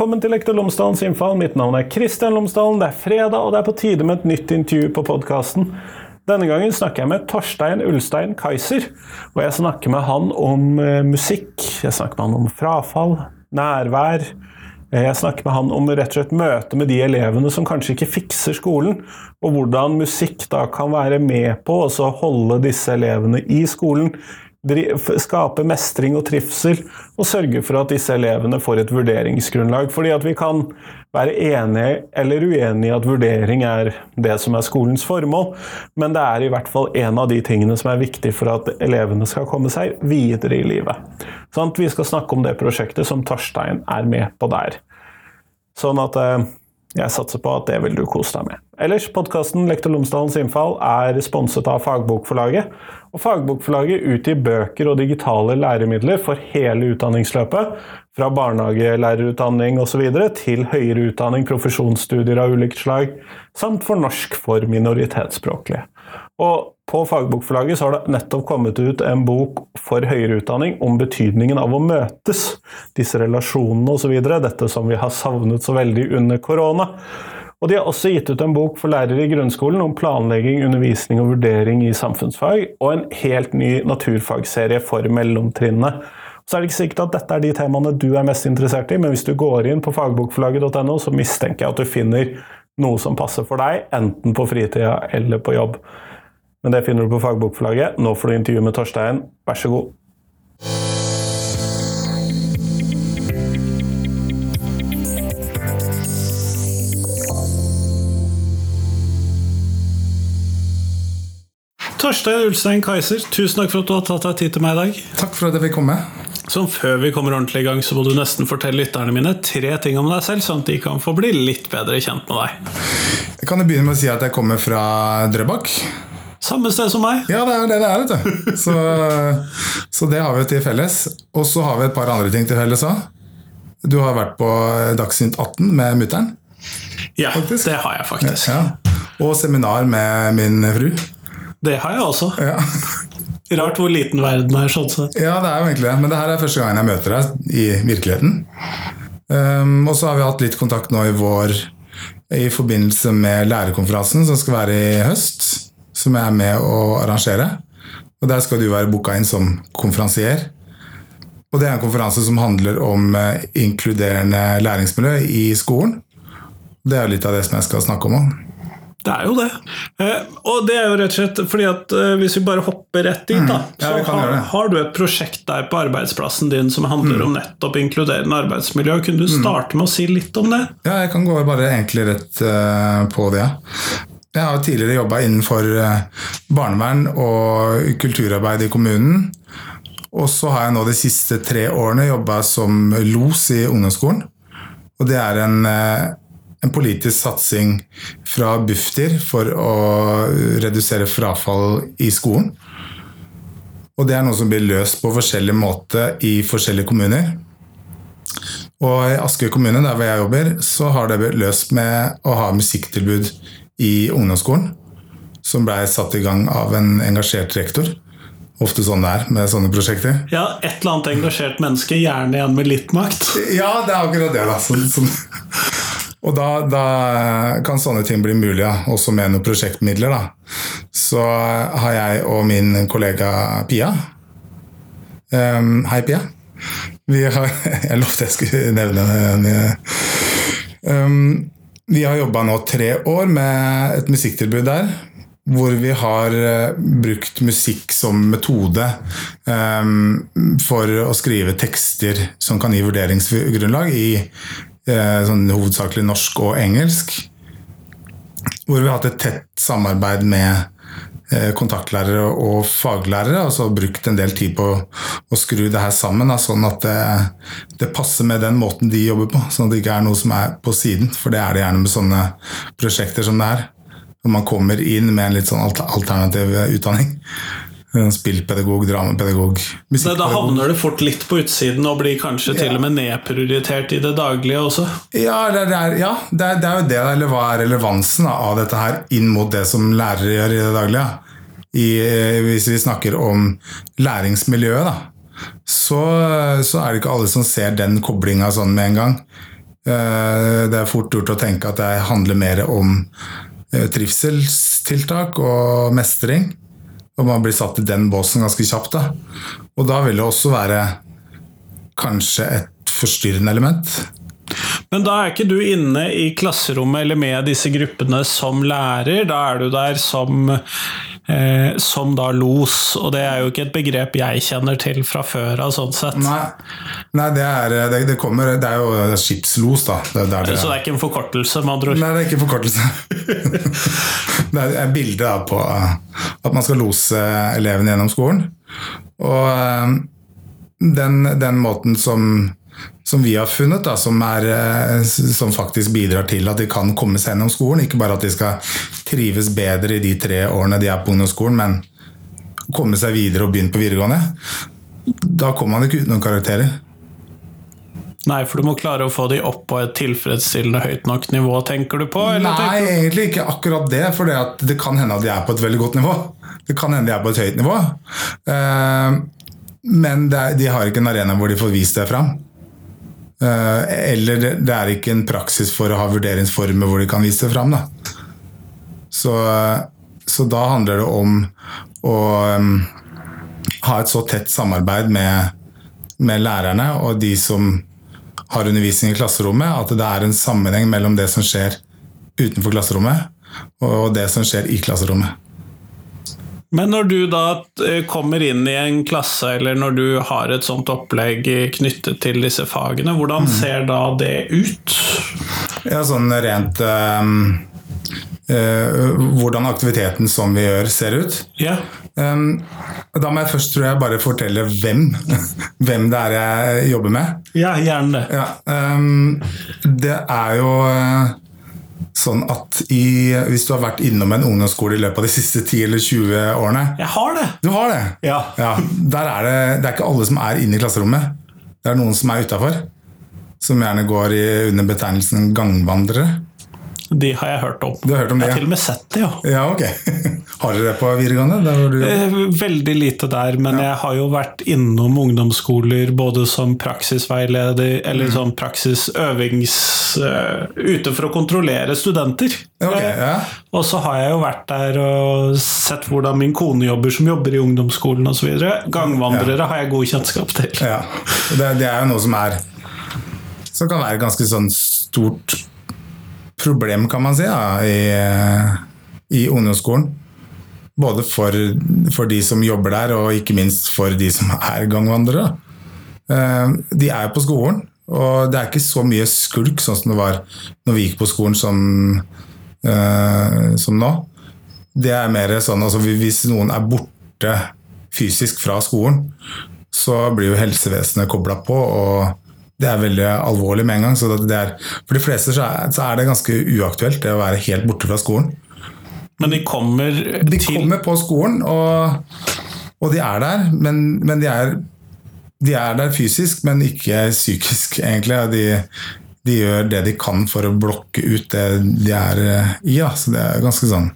velkommen til Lektor Lomsdalens innfall. Mitt navn er Kristian Lomsdalen. Det er fredag, og det er på tide med et nytt intervju på podkasten. Denne gangen snakker jeg med Torstein Ulstein Kaiser. Og jeg snakker med han om eh, musikk, jeg snakker med han om frafall, nærvær. Eh, Jeg snakker med han om rett og slett møte med de elevene som kanskje ikke fikser skolen, og hvordan musikk da kan være med på å holde disse elevene i skolen, skape mestring og trivsel, og sørge for at disse elevene får et vurderingsgrunnlag. Fordi at vi kan være enige eller uenige i at vurdering er det som er skolens formål, men det er i hvert fall en av de tingene som er viktig for at elevene skal komme seg videre i livet. Sånn vi skal snakke om det prosjektet som Torstein er med på der. Sånn at eh, jeg satser på at det vil du kose deg med. Ellers, podkasten Lektor Lomsdalens innfall er sponset av Fagbokforlaget. Og Fagbokforlaget utgir bøker og digitale læremidler for hele utdanningsløpet. Fra barnehagelærerutdanning osv. til høyere utdanning, profesjonsstudier av ulikt slag, samt for norsk for minoritetsspråklige. Og på Fagbokforlaget så har det nettopp kommet ut en bok for høyere utdanning om betydningen av å møtes. Disse relasjonene osv. Dette som vi har savnet så veldig under korona. Og de har også gitt ut en bok for lærere i grunnskolen om planlegging, undervisning og vurdering i samfunnsfag, og en helt ny naturfagserie for mellomtrinnet. Så er det ikke sikkert at dette er de temaene du er mest interessert i, men hvis du går inn på fagbokforlaget.no, så mistenker jeg at du finner noe som passer for deg, enten på fritida eller på jobb. Men det finner du på fagbokforlaget. Nå får du intervju med Torstein. Vær så god. Torstein Ulstein Kaiser, tusen takk for at du har tatt deg tid til meg i dag. Takk for at jeg fikk komme. Sånn Før vi kommer ordentlig i gang, så må du nesten fortelle lytterne mine tre ting om deg selv, sånn at de kan få bli litt bedre kjent med deg. Jeg kan jo begynne med å si at jeg kommer fra Drøbak. Samme sted som meg. Ja, det er det det er, vet du. Så, så det har vi til felles. Og så har vi et par andre ting til felles òg. Du har vært på Dagsnytt 18 med mutter'n. Ja, Faktisk. det har jeg faktisk. Ja. Og seminar med min fru. Det har jeg også. Ja. Rart hvor liten verden er, sånn sett. ja, det er jo egentlig det. Men det her er første gangen jeg møter deg i virkeligheten. Um, og så har vi hatt litt kontakt nå i vår i forbindelse med lærerkonferansen som skal være i høst. Som jeg er med å arrangere. Og der skal du være booka inn som konferansier. Og det er en konferanse som handler om eh, inkluderende læringsmiljø i skolen. Det er jo litt av det som jeg skal snakke om òg. Det er jo det. Eh, og det er jo rett og slett fordi at eh, hvis vi bare hopper rett dit, da, så Ja, har, har du et prosjekt der på arbeidsplassen din som handler Mm. om nettopp inkluderende arbeidsmiljø. Kunne du starte med å si litt om det? Ja, jeg kan gå bare egentlig rett på det. Jeg har tidligere jobba innenfor eh, barnevern og kulturarbeid i kommunen. Og så har jeg nå de siste tre årene jobba som los i ungdomsskolen. Og det er en, eh, en politisk satsing fra Bufdir for å redusere frafall i skolen. Og det er noe som blir løst på forskjellig måte i forskjellige kommuner. Og i Askøy kommune, der hvor jeg jobber, så har det blitt løst med å ha musikktilbud i ungdomsskolen. Som blei satt i gang av en engasjert rektor. Ofte sånn det er med sånne prosjekter. Ja, et eller annet engasjert menneske, gjerne igjen med litt makt. Ja, det er akkurat det, da. Sånn, sånn. Og da, da kan sånne ting bli mulig, ja. også med noen prosjektmidler. Da. Så har jeg og min kollega Pia um, Hei, Pia. Vi har, jeg lovte jeg skulle nevne henne. Um, vi har jobba nå tre år med et musikktilbud der. Hvor vi har eh, brukt musikk som metode um, for å skrive tekster som kan gi vurderingsgrunnlag i uh, sånn hovedsakelig norsk og engelsk. Hvor vi har hatt et tett samarbeid med kontaktlærere og faglærere. Og så brukt en del tid på å skru det her sammen, sånn at det, det passer med den måten de jobber på. Sånn at det ikke er noe som er på siden, for det er det gjerne med sånne prosjekter som det her. Når man kommer inn med en litt sånn alternativ utdanning. Spillpedagog, dramapedagog, Så da havner det fort litt på utsiden og blir kanskje til og med nedprioritert i det daglige også. Ja, det er, ja det, er, det er jo det, eller hva er relevansen av dette her inn mot det som lærere gjør i det daglige? I, eh, hvis vi snakker om læringsmiljøet, da, så, så er det ikke alle som ser den koblinga sånn med en gang. Eh, Det er fort gjort å tenke at det handler mer om eh, trivselstiltak og mestring. Og man blir satt i den båsen ganske kjapt. Da. Og da vil det også være kanskje et forstyrrende element. Men da er ikke du inne i klasserommet eller med disse gruppene som lærer, da er du der som, eh, som da los, og det er jo ikke et begrep jeg kjenner til fra før av, sånn sett. Nei, Nei det, er, det, det, kommer, det er jo skipslos, da. Det, er det, Så det er ikke en forkortelse, med andre ord? Nei, det er ikke en forkortelse. det er et bilde da, på at man skal lose elevene gjennom skolen. Og eh, den, den måten som som vi har funnet, da, som, er, eh, som, faktisk bidrar til at de kan komme seg gjennom skolen. Ikke bare at de skal trives bedre i de tre årene de er på ungdomsskolen, men komme seg videre og begynne på videregående. Da kommer man ikke uten noen karakterer. Nei, for du må klare å få de opp på et tilfredsstillende høyt nok nivå, tenker du på? Nei, du? egentlig ikke akkurat det. For det kan hende at de er på et veldig godt nivå. Det kan hende de er på et høyt nivå. Eh, men de har ikke en arena hvor de får vist det fram. Eh, eller det er ikke en praksis for å ha vurderingsformer hvor de kan vise det fram. Så, så, da handler det om å um, ha et så tett samarbeid med, med, lærerne og de som har undervisning i klasserommet, at det er en sammenheng mellom det som skjer utenfor klasserommet og det som skjer i klasserommet. Men når du da eh, kommer inn i en klasse, eller når du har et sånt opplegg knyttet til disse fagene, hvordan mm. ser da det ut? Ja, sånn rent um, Hvordan aktiviteten som vi gjør, ser ut. Ja. Um, da må jeg først tror jeg bare fortelle hvem, hvem det er jeg jobber med. Ja, gjerne det. Ja, um, det er jo sånn at i, hvis du har vært innom en ungdomsskole i løpet av de siste 10 eller 20 årene Jeg har det! Du har det? Ja. ja der er det, det er ikke alle som er inne i klasserommet. Det er noen som er utafor. Som gjerne går i, under betegnelsen gangvandrere. De har jeg hørt om. Du har hørt om det, jeg har til og med sett det, ja. ja ok. Har dere det på videregående? Du... Eh, veldig lite der, men ja. jeg har jo vært innom ungdomsskoler både som praksisveileder eller mm. som praksisøvings... Uh, ute for å kontrollere studenter. Okay, ja. Og så har jeg jo vært der og sett hvordan min kone jobber, som jobber i ungdomsskolen osv. Gangvandrere har jeg god kjennskap til. Ja, det, det er jo noe som er som kan være ganske sånn stort problem, kan man si, da, i, i ungdomsskolen. Både for, for, de som jobber der, og ikke minst for de som er gangvandrere. Eh, de er jo på skolen, og det er ikke så mye skulk sånn som det var når vi gikk på skolen som, eh, som nå. Det er mer sånn altså Hvis noen er borte fysisk fra skolen, så blir jo helsevesenet kobla på. og det er veldig alvorlig med en gang. så er, For de fleste så er, så er, det ganske uaktuelt det å være helt borte fra skolen. Men de kommer til De kommer på skolen, og, og de er der. Men, men de, er, de, er, der fysisk, men ikke psykisk, egentlig. De, de, gjør det de kan for å blokke ut det de er i. Ja. Så det er ganske sånn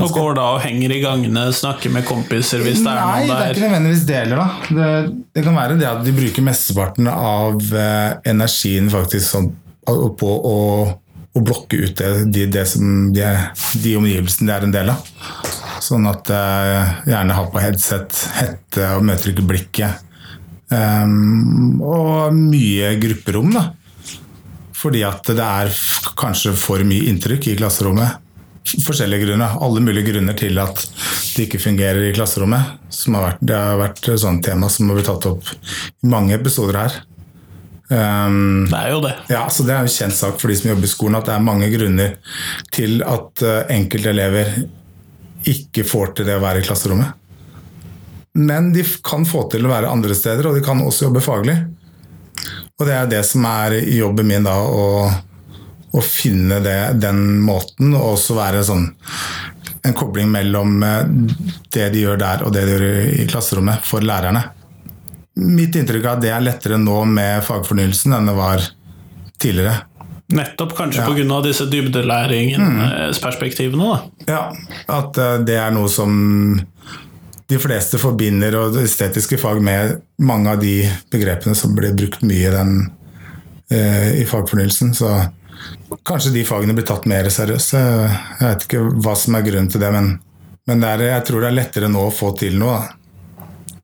og går da og henger i gangene, snakker med kompiser hvis det er noen der? Nei, det er ikke nødvendigvis deler, da. Det, det, kan være det at de bruker mesteparten av eh, energien faktisk sånn, på å, å, blokke ut det, de, det som de, de, omgivelsene de er en del av. Sånn at eh, gjerne har på headset, hette og møter ikke blikket. Um, og mye grupperom, da. Fordi at det er kanskje for mye inntrykk i klasserommet forskjellige grunner. Alle mulige grunner til at det ikke fungerer i klasserommet. Har vært, det har vært et sånt tema som har blitt tatt opp i mange episoder her. Um, det er jo det. Ja, så Det er jo kjent sak for de som jobber i skolen, at det er mange grunner til at uh, enkelte elever ikke får til det å være i klasserommet. Men de kan få til å være andre steder, og de kan også jobbe faglig. Og det er det som er jobben min da, å å finne det, den måten, og også være sånn en kobling mellom eh, det de gjør der og det de gjør i klasserommet, for lærerne. Mitt inntrykk er at det er lettere nå med fagfornyelsen enn det var tidligere. Nettopp kanskje ja. pga. disse dybdelæringsperspektivene? Mm. Ja, at eh, det er noe som de fleste forbinder og estetiske fag med mange av de begrepene som blir brukt mye i den eh, i fagfornyelsen. Så kanskje de fagene blir tatt mer seriøst. Jeg vet ikke hva som er grunnen til det, men, men det er, jeg tror det er lettere nå å få til noe. da.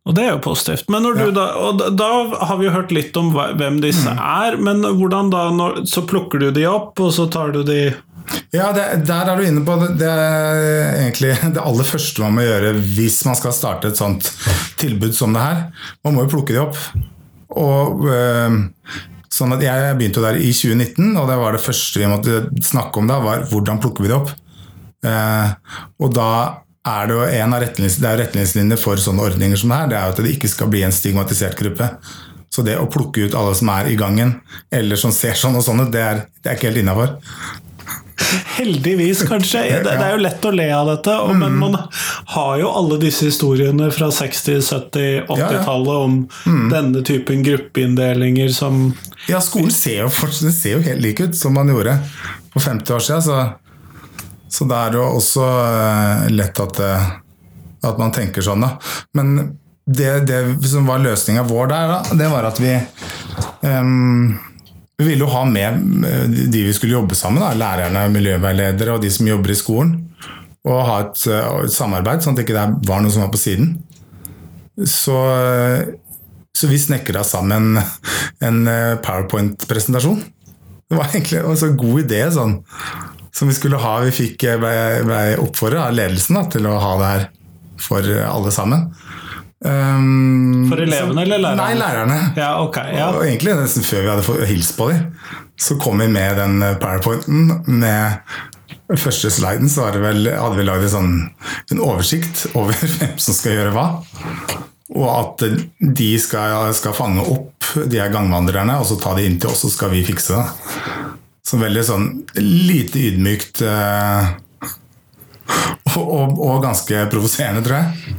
Og det er jo positivt. Men når du da, og da, har vi jo hørt litt om hvem disse er, men hvordan da når, Så plukker du de opp, og så tar du de Ja, det, der er du inne på det, det er egentlig det aller første man må gjøre hvis man skal starte et sånt tilbud som det her. Man må jo plukke de opp. Og øh, sånn at Jeg begynte jo der i 2019, og det var det første vi måtte snakke om da, var hvordan plukker vi det opp. Eh, og da er det jo en av retningslinjene, er retningslinjer for sånne ordninger som det her, det er jo at det ikke skal bli en stigmatisert gruppe. Så det å plukke ut alle som er i gangen, eller som ser sånn og sånn ut, det, det er ikke helt innafor. Heldigvis, kanskje. Det, det er jo lett å le av dette, og, men man har jo alle disse historiene fra 60-, 70-, 80-tallet om denne typen gruppeinndelinger som Ja, skolen ser jo, fortsatt, ser jo helt lik ut som man gjorde for 50 år siden. Så, så det er jo også eh, lett at, eh, at man tenker sånn, da. Men det, det som var løsninga vår der, da, det var at vi ehm, vi ville jo ha med eh, de vi skulle jobbe sammen, da, lærerne, miljøveiledere og de som jobber i skolen. Og ha et, eh, et samarbeid, sånn at det ikke var noe som var på siden. Så, eh, så vi snekra sammen en PowerPoint-presentasjon. Det var egentlig en så god idé sånn, som vi skulle ha. Vi fikk, ble, ble oppfordret av ledelsen da, til å ha det her for alle sammen. Um, For elevene eller lærerne? Nei, lærerne. Ja, okay, Ja. Og egentlig nesten før vi hadde fått hilst på dem, så kom vi med den powerpointen med første sliden så var det vel, hadde vi lagd en, sånn, en oversikt over hvem som skal gjøre hva. Og at de skal, skal fange opp de her gangvandrerne og så ta de inn til oss, så skal vi fikse det. Så veldig sånn lite ydmykt eh, og, og, og ganske provoserende, tror jeg.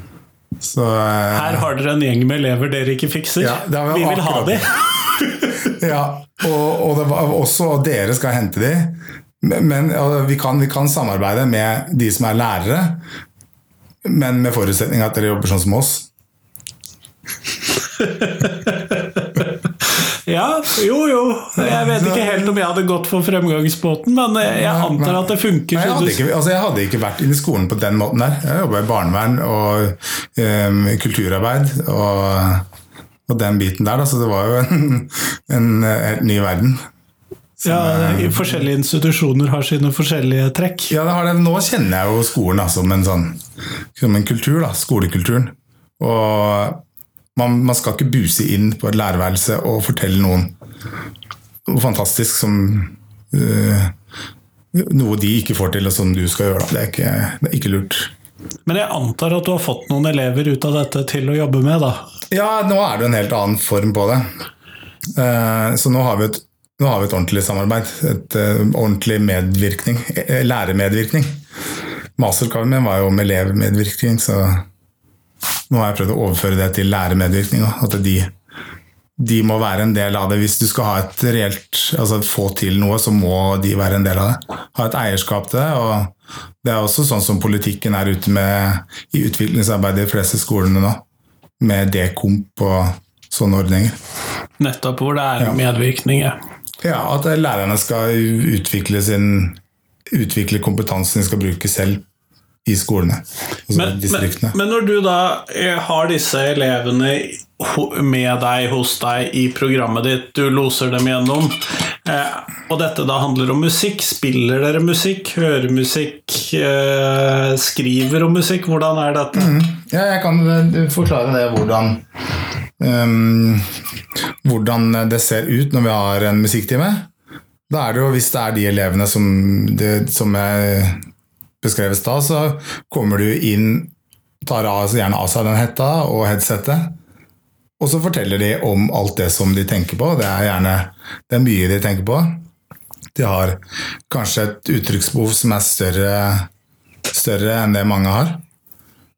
Så, eh, Her har dere en gjeng med elever dere ikke fikser. Ja, Vi vil ha dem de. Ja, og, og det var også dere skal hente de. Men men, ja, vi, kan, vi kan samarbeide med de som er lærere, men med forutsetning at dere jobber sånn som oss. Ja, jo jo. Jeg vet ikke helt om jeg hadde gått for fremgangsmåten, men jeg antar at det funker. Nei, jeg, hadde ikke, altså jeg hadde ikke vært inne i skolen på den måten der. Jeg jobba i barnevern og um, kulturarbeid og, og den biten der. Da, så det var jo en, en helt ny verden. ja, Forskjellige institusjoner har sine forskjellige trekk. Ja, det har det. Nå kjenner jeg jo skolen da, som en sånn som en kultur, da, skolekulturen. Og man, man skal ikke buse inn på et lærerværelse og fortelle noen noe fantastisk som øh, Noe de ikke får til, og som du skal gjøre. Det, er ikke, det er ikke lurt. Men jeg antar at du har fått noen elever ut av dette til å jobbe med, da? Ja, nå er det en helt annen form på det. Uh, Så nå har vi et, nå har vi et ordentlig samarbeid. Et uh, ordentlig medvirkning. Lærermedvirkning. Masteroppgaven min var jo om elevmedvirkning, så nå har jeg prøvd å overføre det til læremedvirkning. At de, de må være en del av det. Hvis du skal reelt, altså få til noe, så må de være en del av det. Ha et eierskap til det. og Det er også sånn som politikken er ute med i utviklingsarbeidet i de fleste skolene nå. Med dekomp og sånne ordninger. Nettopp hvor det er Ja. medvirkning. Ja. Ja, At lærerne skal utvikle, sin, utvikle kompetansen de skal bruke selv i skolene. Altså Men, men, distriktene. men når du da eh, har disse elevene med deg hos deg i programmet ditt, du loser dem gjennom, eh, og dette da handler om musikk, spiller dere musikk, hører musikk, eh, skriver om musikk, hvordan er dette? Ja, jeg kan eh, forklare det hvordan um, Hvordan det ser ut når vi har en musikktime. Da er det jo, Hvis det er de elevene som, det, som jeg beskrev i stad, så kommer du inn, tar av, gjerne av seg den hetta og headsetet. Og så forteller de om alt det som de tenker på. Det er gjerne det er mye de tenker på. De har kanskje et uttrykksbehov som er større, større enn det mange har.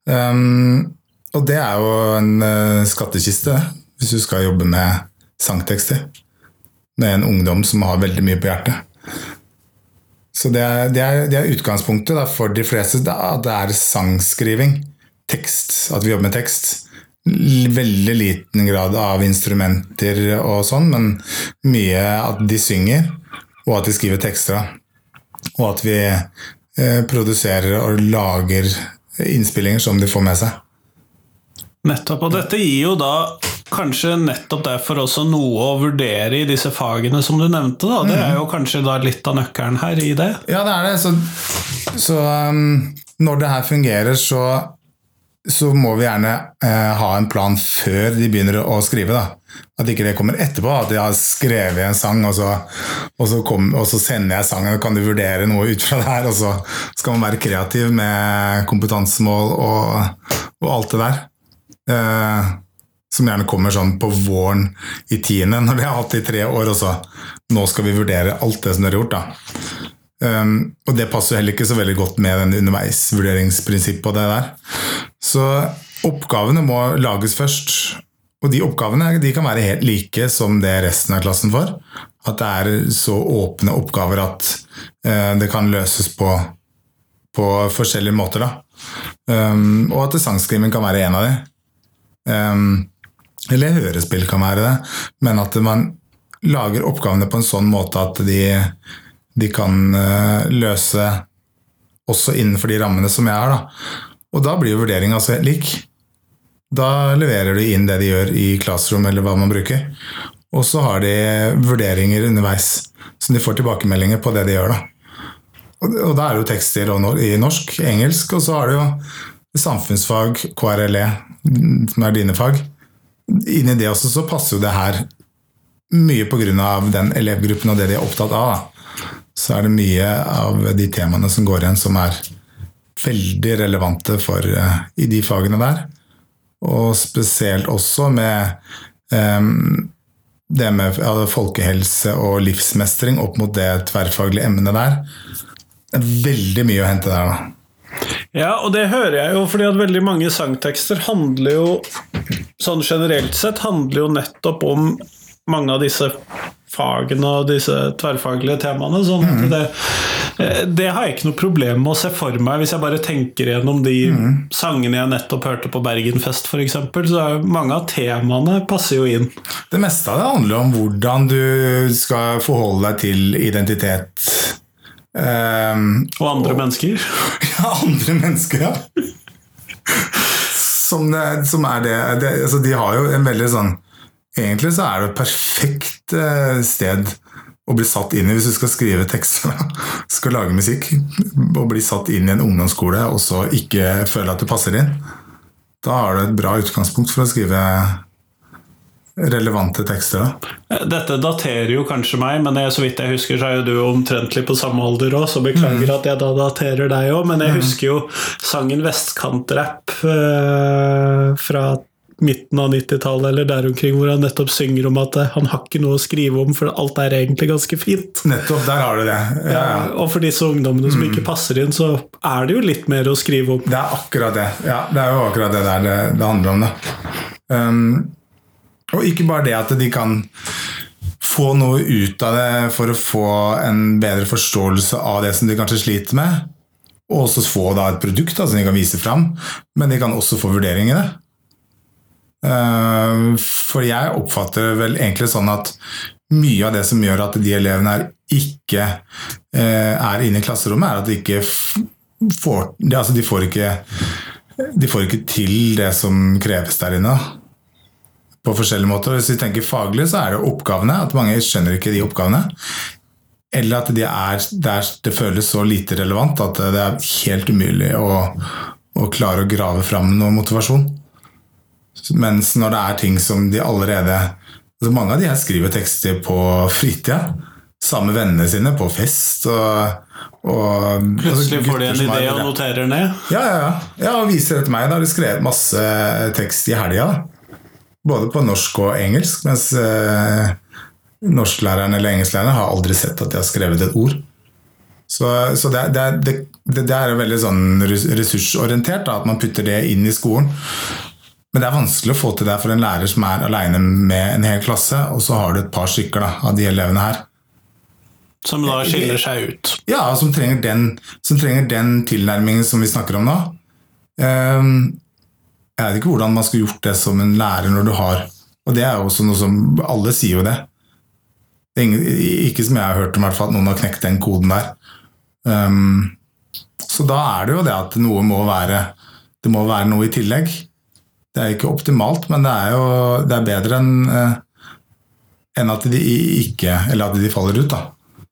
Um, og det er jo en uh, skattkiste hvis du skal jobbe med sangtekster. Er en ungdom som har veldig mye på hjertet. Så det er, det er, det er utgangspunktet da, for de fleste, da, det er sangskriving. Tekst. At vi jobber med tekst. veldig liten grad av instrumenter og sånn, men mye at de synger, og at de skriver tekster. Og at vi eh, produserer og lager innspillinger som de får med seg. Nettopp. Og dette gir jo da kanskje nettopp derfor også noe å vurdere i disse fagene som du nevnte. da. Det er jo kanskje da litt av nøkkelen her i det. Ja, det er det. Så, så um, når det her fungerer, så, så må vi gjerne uh, ha en plan før de begynner å skrive. da. At ikke det kommer etterpå, at de har skrevet en sang, og så, og så, kom, og så sender jeg sangen, og kan du vurdere noe ut fra det her? Og så skal man være kreativ med kompetansemål og, og alt det der. Eh, som gjerne kommer sånn på våren i tiende, når de har hatt det i tre år, og så nå skal vi vurdere alt det som dere har gjort. da. Um, og det passer jo heller ikke så veldig godt med den underveisvurderingsprinsippet og det der. Så oppgavene må lages først. Og de oppgavene de kan være helt like som det resten av klassen får. At det er så åpne oppgaver at uh, det kan løses på, på forskjellige måter. Da. Um, og at sangskriving kan være en av dem. Um, eller hørespill kan være det, men at man lager oppgavene på en sånn måte at de, de kan uh, løse også innenfor de rammene som jeg har. Da. Og da blir jo vurderinga altså lik. Da leverer de inn det de gjør i classroom, eller hva man bruker. Og så har de vurderinger underveis, så de får tilbakemeldinger på det de gjør. Da. Og da er det jo tekster i norsk, engelsk, og så har du jo samfunnsfag, KRLE, som er dine fag inni det også så passer jo det her mye pga. den elevgruppen og det de er opptatt av. Så er det mye av de temaene som går igjen, som er veldig relevante for, uh, i de fagene der. Og spesielt også med um, det med ja, folkehelse og livsmestring opp mot det tverrfaglige emnet der. Det er veldig mye å hente der, da. Ja, og det hører jeg jo, fordi at veldig mange sangtekster handler jo sånn generelt sett handler jo nettopp om mange av disse fagene og disse tverrfaglige temaene. sånn mm. det, eh, det har jeg ikke noe problem med å se for meg, hvis jeg bare tenker gjennom de mm. sangene jeg nettopp hørte på Bergenfest f.eks. Så er mange av temaene passer jo inn. Det meste av det handler om hvordan du skal forholde deg til identitet Um, og andre og, mennesker? Ja, andre mennesker, ja. som, som, er det, det altså De har jo en veldig sånn Egentlig så er det et perfekt uh, sted å bli satt inn i hvis du skal skrive tekster, skal lage musikk. Å bli satt inn i en ungdomsskole og så ikke føle at du passer inn. Da har du et bra utgangspunkt for å skrive relevante tekster. Da. Dette daterer jo kanskje meg, men jeg, så vidt jeg husker, så er jo du omtrentlig på samme alder òg, så beklager mm. at jeg da daterer deg òg. Men jeg mm. husker jo sangen Vestkantrapp eh, fra midten av 90-tallet eller der omkring, hvor han nettopp synger om at han har ikke noe å skrive om, for alt er egentlig ganske fint. Nettopp, der har du det. Ja, ja. Og for disse ungdommene som mm. ikke passer inn, så er det jo litt mer å skrive om. Det er akkurat det. Ja, det er jo akkurat det der det, det handler om. da. Um, og ikke bare det at de kan få noe ut av det for å få en bedre forståelse av det som de kanskje sliter med, og også få da et produkt da, som de kan vise fram, men de kan også få vurdering i det. Eh, for jeg oppfatter vel egentlig sånn at mye av det som gjør at de elevene her ikke eh, er inne i klasserommet, er at de ikke får Altså, de får ikke de får ikke til det som kreves der inne på forskjellige måter. Hvis vi tenker faglig, så er det oppgavene. At mange skjønner ikke de oppgavene. Eller at de er, det, er, det, føles så lite relevant at det er helt umulig å, å klare å grave fram noe motivasjon. Mens når det er ting som de allerede altså Mange av de her skriver tekster på fritida. Sammen med vennene sine på fest. og og, Plutselig altså, får de en idé og noterer ned? Ja, ja, ja. ja og viser det til meg. Da har de skrevet masse tekst i helga. Både på norsk og engelsk, mens eh, norsklæreren eller engelsklæreren har aldri sett at de har skrevet et ord. Så, så det, det, det, det, er veldig sånn ressursorientert, da, at man putter det inn i skolen. Men det er vanskelig å få til det for en lærer som er aleine med en hel klasse, og så har du et par stykker da, av de elevene her. Som da skiller seg ut? Ja, som trenger den, som trenger den tilnærmingen som vi snakker om nå. Um, Jeg vet ikke hvordan man skulle gjort det som en lærer når du har Og det er jo også noe som Alle sier jo det. det ingen, ikke som jeg har hørt om, hvert fall, at noen har knekt den koden der. Um, så da er det jo det at noe må være Det må være noe i tillegg. Det er ikke optimalt, men det er jo det er bedre enn uh, enn at de ikke Eller at de faller ut, da.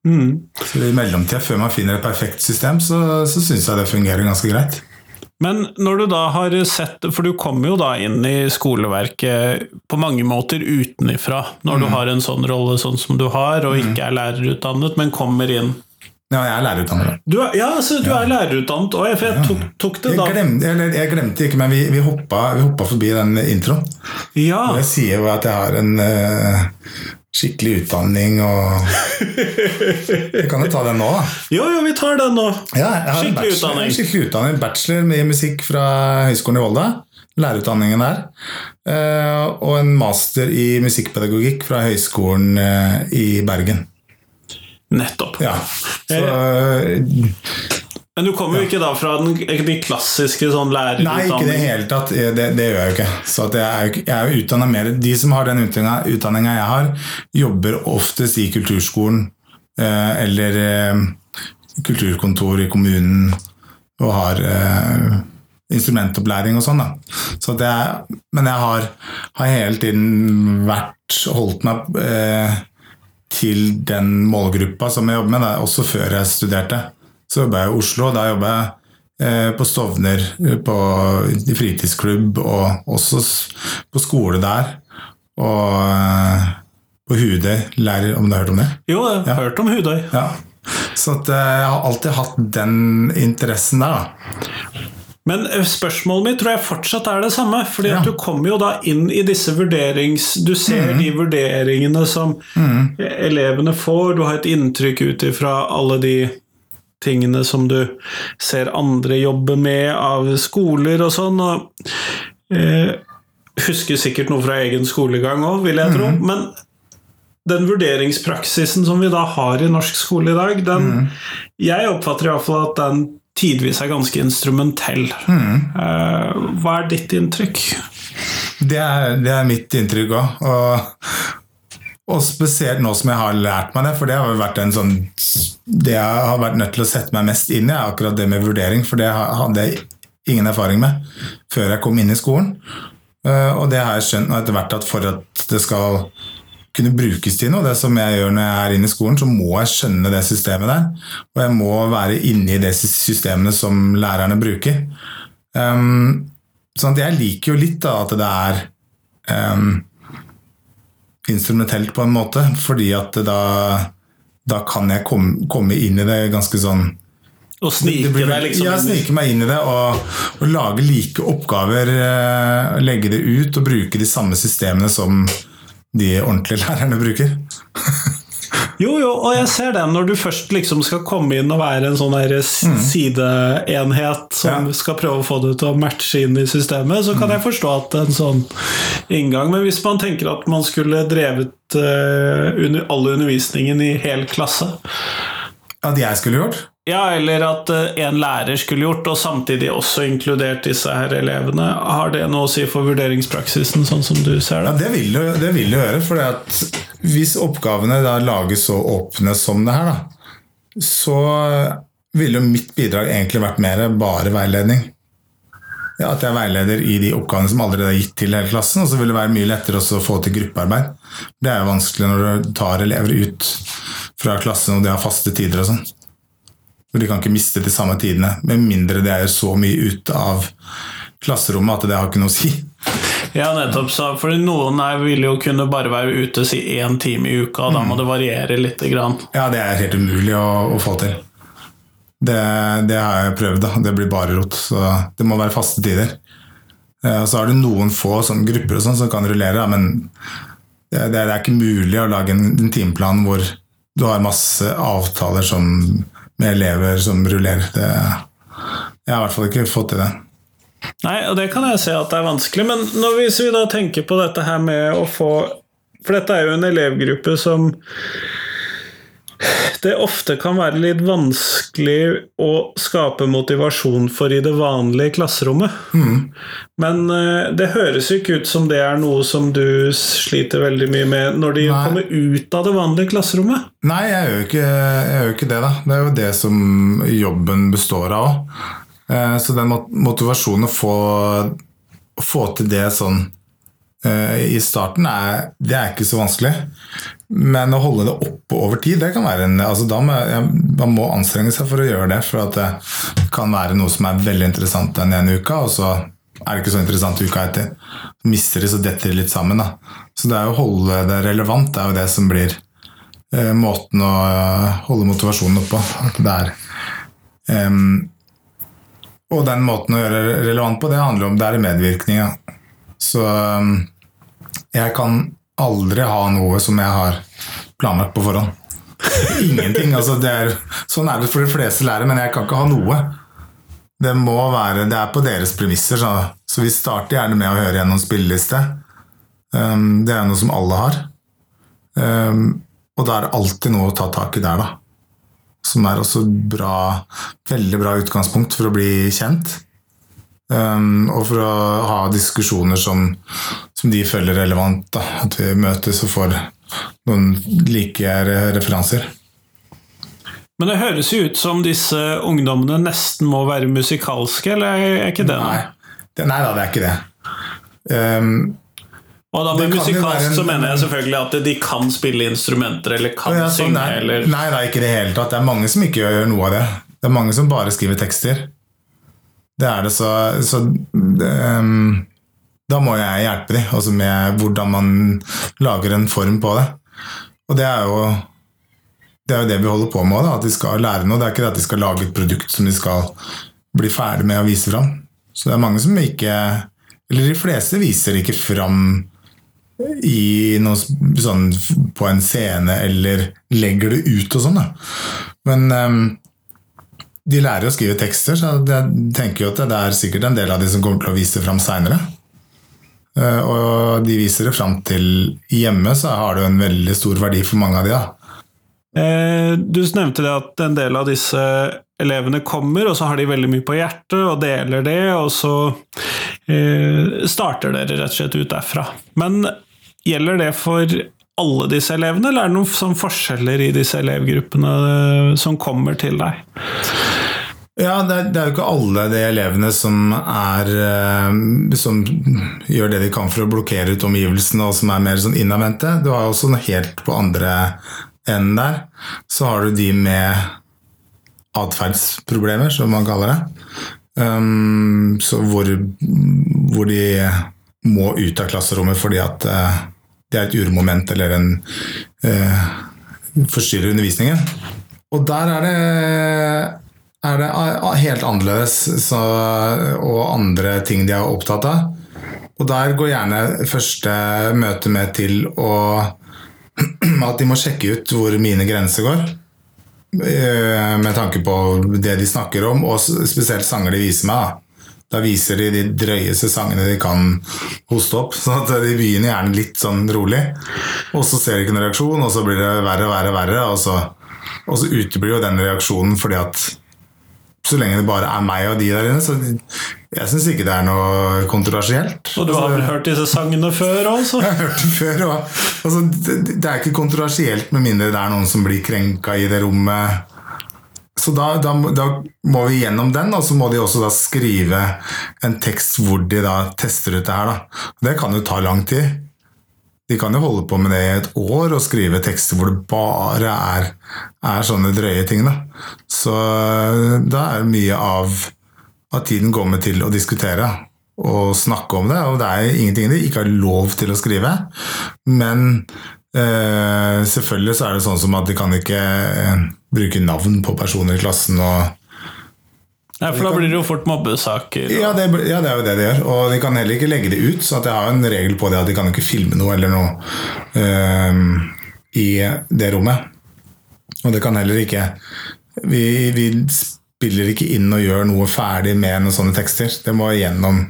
Mm. Så I mellomtida, før man finner et perfekt system, så, så syns jeg det fungerer ganske greit. Men når du da har sett For du kommer jo da inn i skoleverket på mange måter utenifra, når mm. du har en sånn rolle sånn som du har, og ikke er lærerutdannet, men kommer inn ja, jeg er lærerutdannet. Du er, ja, så du ja. er lærerutdannet òg, for jeg tok, tok det da. Jeg glemte, eller, jeg glemte ikke, men vi, vi, hoppa, vi hoppa forbi den introen. Ja. Og jeg sier jo at jeg har en uh, skikkelig utdanning og Vi kan jo ta den nå, da. Jo, jo, vi tar den nå. Ja, skikkelig bachelor, utdanning. Skikkelig utdanning. Bachelor i musikk fra Høgskolen i Volda. Lærerutdanningen der. Uh, og en master i musikkpedagogikk fra Høgskolen uh, i Bergen. Nettopp. Ja. Så, eh, men du kommer jo ikke da fra den, de klassiske sånn lærerutdanningen? Nei, ikke i det hele tatt. Det, det, gjør jeg jo ikke. Så jeg er, er utdanna mer De som har den utdanninga jeg har, jobber oftest i kulturskolen eh, eller eh, kulturkontor i kommunen og har instrumentopplæring og sånn. Så er, men jeg har, har hele tiden vært holdt meg til den målgruppa som jeg jobber med, da, også før jeg studerte. Så jobba jeg i Oslo. Da jobba jeg eh, på Stovner, på fritidsklubb, og også på skole der. Og eh, på Hudøy. Lærer, om du har hørt om det? Jo, jeg har ja. hørt om Hudøy. Ja. Så at, eh, jeg har alltid hatt den interessen der. da. Men eh, spørsmålet mitt tror jeg fortsatt er det samme. fordi ja. du kommer jo da inn i disse vurderings... Du ser mm. de vurderingene som mm. elevene får, du har et inntrykk ut ifra alle de tingene som du ser andre jobbe med av skoler og sånn. og eh, Husker sikkert noe fra egen skolegang òg, vil jeg tro. Mm. Men den vurderingspraksisen som vi da har i norsk skole i dag, den mm. Jeg oppfatter iallfall at den tidvis er ganske instrumentell. Mm. Hva er ditt inntrykk? Det er, det er mitt inntrykk òg. Og, og, spesielt nå som jeg har lært meg det, for det har vært en sånn Det jeg har vært nødt til å sette meg mest inn i, er akkurat det med vurdering, for det hadde jeg ingen erfaring med før jeg kom inn i skolen. Eh, og det har jeg skjønt etter hvert at for at det skal kunne brukes til noe. Det som jeg gjør når jeg er inne i skolen, så må jeg skjønne det systemet der. Og jeg må være inne i det systemene som lærerne bruker. Um, sånn at jeg liker jo litt da, at det er um, instrumentelt på en måte, fordi at da, da kan jeg komme, komme, inn i det ganske sånn og snike deg, liksom? Ja, snike meg inn i det og, og lage like oppgaver. Uh, legge det ut og bruke de samme systemene som de ordentlige lærerne bruker. Jo, jo, og jeg ser det når du først liksom skal komme inn og være en sånn mm. sideenhet som ja. skal prøve å få det til å matche inn i systemet, så kan mm. jeg forstå at en sånn inngang Men hvis man tenker at man skulle drevet uh, under, all undervisningen i hel klasse At jeg skulle gjort? Ja, eller at eh, en lærer skulle gjort, og samtidig også inkludert disse her elevene. Har det noe å si for vurderingspraksisen, sånn som du ser det? Ja, Det vil jo, det vil gjøre. for hvis oppgavene da lages så åpne som det her, da, så ville mitt bidrag egentlig vært mer bare veiledning. Ja, at jeg er veileder i de oppgavene som allerede er gitt til hele klassen. Og så vil det være mye lettere å få til gruppearbeid. Det er jo vanskelig når du tar elever ut fra klassen og de har faste tider og sånn. For de kan ikke miste de samme tidene, med mindre det er så mye ute av klasserommet at det har ikke noe å si. Ja, nettopp. Så for noen her vil jo kunne bare være ute si én time i uka, og da må det variere litt. Grann. Ja, det er helt umulig å, å få til. Det, det, har jeg prøvd, da. Det blir bare rot. Så det må være faste tider. Eh, så har du noen få sånn, grupper og sånn som kan rullere, men det, det, er ikke mulig å lage en, en timeplan hvor du har masse avtaler som med elever som rullerer. Det, jeg har i hvert fall ikke fått til det. Nei, og det kan jeg se at det er vanskelig, men hvis vi da tenker på dette her med å få For dette er jo en elevgruppe som det ofte kan være litt vanskelig å skape motivasjon for i det vanlige klasserommet. Men eh, det høres jo ikke ut som det er noe som du sliter veldig mye med når de Nei. kommer ut av det vanlige klasserommet. Nei, jeg gjør jo ikke, ikke det, da. Det er jo det som jobben består av òg. Så den motivasjonen å få, få til det sånn eh, i starten, er, det er ikke så vanskelig. Men å holde det oppe over tid, det kan være en altså da må, Man må anstrenge seg for å gjøre det. For at det kan være noe som er veldig interessant den ene uka, og så er det ikke så interessant uka etter. Mister de, så detter de litt sammen. da. Så det er å holde det relevant, det er jo det som blir eh, måten å eh, holde motivasjonen oppå. At det er um, Og den måten å gjøre det relevant på, det handler om det er medvirkning. Ja. Så um, jeg kan aldri ha noe som jeg har planlagt på forhånd. Ingenting. altså det er, Sånn er det for de fleste lærere, men jeg kan ikke ha noe. Det må være, det er på deres premisser. Så, så vi starter gjerne med å høre gjennom spilleliste. Um, det er noe som alle har. Um, og da er det alltid noe å ta tak i der, da. Som er også bra, veldig bra utgangspunkt for å bli kjent. Um, og for å ha diskusjoner som, som de føler relevant. Da. At vi møtes og får noen like referanser. Men det høres jo ut som disse ungdommene nesten må være musikalske, eller er ikke det? Nei, det, nei da, det er ikke det. Um, Og da med musikalsk en- så mener jeg selvfølgelig at de kan spille instrumenter, eller kan Ja, sånn, synge, nei, eller nei, nei, ikke i det hele tatt. Det er mange som ikke gjør noe av det. Det er mange som bare skriver tekster. Det er det, så, så det, um, Da må jeg hjelpe dem altså med hvordan man lager en form på det. Og det er jo det, er jo det vi holder på med, da, at de skal lære noe. Det er ikke det at de skal lage et produkt som de skal bli ferdig med å vise fram. Så det er mange som ikke Eller de fleste viser ikke fram i noe sånn på en scene eller legger det ut og sånn. da. Men ehm, de lærer å skrive tekster, så jeg tenker jo at det er sikkert en del av de som kommer til å vise det fram seinere. Og de viser det fram til hjemme, så har det jo en veldig stor verdi for mange av de. da. Eh, Du nevnte det at en del av disse elevene kommer, og så har de veldig mye på hjertet og deler det, og så eh, starter dere rett og slett ut derfra. Men gjelder det for alle disse elevene, eller er det noen sånn forskjeller i disse elevgruppene eh, som kommer til deg? Ja, det er, det er jo ikke alle de elevene som er eh, Som gjør det de kan for å blokkere ut omgivelsene, og som er mer sånn innadvendte. Du har også noe helt på andre enden der. Så har du de med atferdsproblemer, som man kaller det. Um, hvor, hvor de må ut av klasserommet fordi at eh, det er et uromoment eller en eh, forstyrrer undervisningen. Og der er det er det helt annerledes så, og andre ting de er opptatt av. Og der går gjerne første møte med til å at de må sjekke ut hvor mine grenser går. eh, Med tanke på det de snakker om, og spesielt sanger de viser meg. Da. Viser de de drøyeste sangene de kan hoste opp. sånn at de begynner gjerne litt sånn rolig, og så ser de ikke noen reaksjon, og så blir det verre og verre, verre, og så, og så uteblir jo den reaksjonen fordi at så lenge det bare er meg og de der inne, så jeg syns ikke det er noe kontroversielt. Og du har vel hørt disse sangene før også? Jeg har hørt dem før. Og, altså, det, det er ikke kontroversielt med mindre det er noen som blir krenka i det rommet. Så da, da, da må vi gjennom den, og så må de også da skrive en tekst hvor de da tester ut det her. Da. Det kan jo ta lang tid. De kan jo holde på med det i et år og skrive tekster hvor det bare er, er sånne drøye ting. Da. Så da er mye av, av tiden går med til å diskutere og snakke om det. Og det er ingenting de ikke har lov til å skrive. Men eh, selvfølgelig så er det sånn som at de kan ikke eh, bruke navn på personer i klassen. og Nei, for da blir det jo fort mobbesaker. ja det, ja, det er jo det de gjør. Og de kan heller ikke legge det ut. Så at jeg har en regel på det at de kan ikke filme noe eller noe eh, i det rommet. Og det kan heller ikke vi, vi spiller ikke inn og gjør noe ferdig med noen sånne tekster. Det må gjennom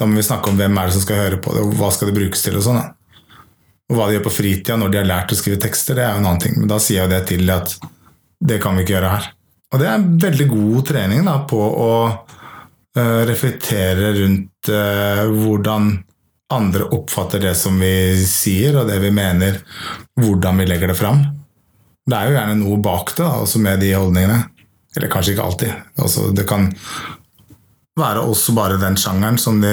Da må vi snakke om hvem er det som skal høre på det, og hva skal det brukes til. Og sånn. Og hva de gjør på fritida når de har lært å skrive tekster, det er jo en annen ting. Men da sier jeg jo det til at det kan vi ikke gjøre her. Og det er en veldig god trening da, på å uh, reflektere rundt uh, hvordan andre oppfatter det som vi sier, og det vi mener, hvordan vi legger det fram. Det er jo gjerne noe bak det, da, også med de holdningene. Eller kanskje ikke alltid. Altså, det kan være også bare den sjangeren som det,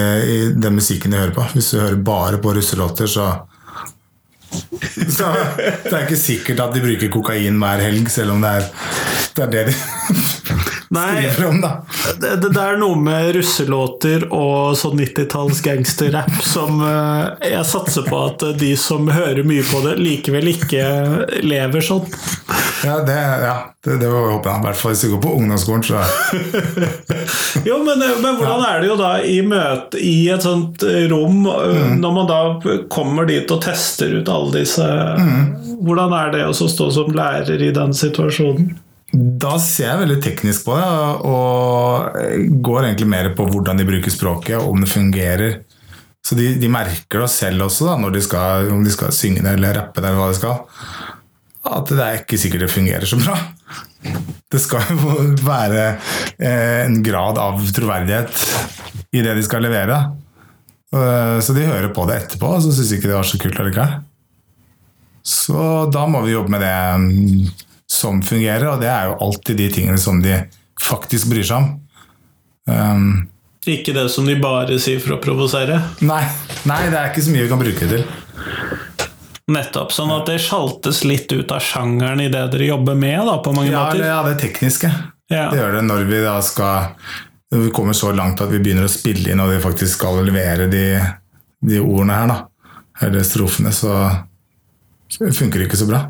den musikken de hører på. Hvis du hører bare på russelåter, så så det er ikke sikkert at de bruker kokain hver helg, selv om det er det, er det de skriver om. da. det, det er noe med russelåter og sånn 90-talls gangsterrap som eh, jeg satser på at de som hører mye på det, likevel ikke lever sånn. Ja, det, ja, det, det var håpet. I hvert fall hvis du går på ungdomsskolen, så Jo, men, eh, men hvordan er det jo da i møte i et sånt eh, rom, mm. når man da kommer dit og tester ut alle disse Hvordan er det å stå som lærer i den situasjonen? Da ser jeg veldig teknisk på det, og går egentlig mer på hvordan de bruker språket, og om det fungerer. Så de, de merker det selv også, da, de skal, om de skal synge det eller rappe det, eller hva de skal, at det er ikke sikkert det fungerer så bra. Det skal jo være eh, en grad av troverdighet i det de skal levere. Eh, Så de hører på det etterpå, og så syns ikke det var så kult allikevel. Så da må vi jobbe med det mm, som fungerer, og det er jo alltid de tingene som de faktisk bryr seg om. Um, Ikke det som de bare sier for å provosere? nei, nei, det er ikke så mye vi kan bruke det til. Nettopp. Sånn at det sjaltes litt ut av sjangeren i det dere jobber med, da, på mange Ja, måter. ja, det tekniske. Ja. Det gjør det når vi da skal Når vi kommer så langt at vi begynner å spille inn og vi faktisk skal levere de, de ordene her, da. Eller strofene, så så funker det ikke så bra.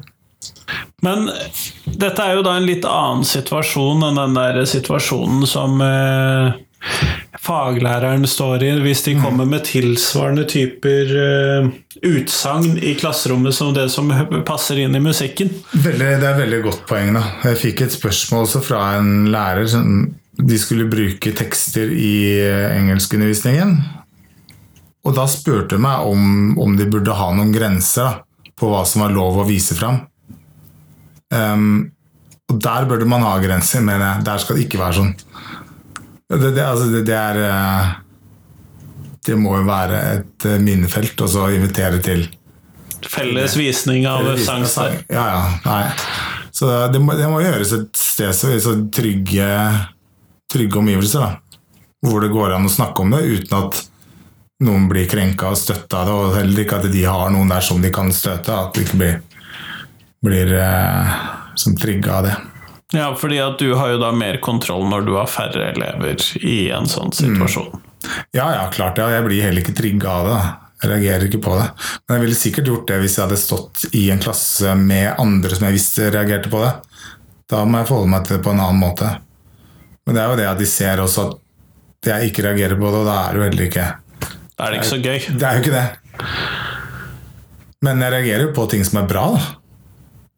Men dette er jo da en litt annen situasjon enn den der situasjonen som eh, faglæreren står i, hvis de kommer med tilsvarende typer uh, utsagn i klasserommet som det som passer inn i musikken. Veldig, det er veldig godt poeng. da. Jeg fikk et spørsmål også fra en lærer. som De skulle bruke tekster i eh, engelskundervisningen. Og da spurte de meg om, om de burde ha noen grenser da, på hva som var lov å vise fram. Um, og der burde man ha grenser, mener jeg. Der skal det ikke være sånn. Det, det, altså, det, det er eh, Det må jo være et eh, minnefelt, og så invitere til Felles visning av sangstad. ja, ja. Nei. Så det må, det må gjøres et sted så, så trygge, trygge omgivelser, da. Hvor det går an å snakke om det uten at noen blir krenka og støtta av det, og heller ikke at de har noen der som de kan støte. At de ikke blir, blir eh, som trigga av det. Ja, fordi at du har jo da mer kontroll når du har færre elever i en sånn situasjon. Ja, ja, klart og Jeg blir heller ikke trigga av det. Jeg reagerer ikke på det. Men jeg ville sikkert gjort det hvis jeg hadde stått i en klasse med andre som jeg visste reagerte på det. Da må jeg forholde meg til det på en annen måte. Men det er jo det at de ser også at jeg ikke reagerer på det, og da er det jo heller ikke Da er det ikke så gøy. Det er jo ikke det. Men jeg reagerer jo på ting som er bra, da.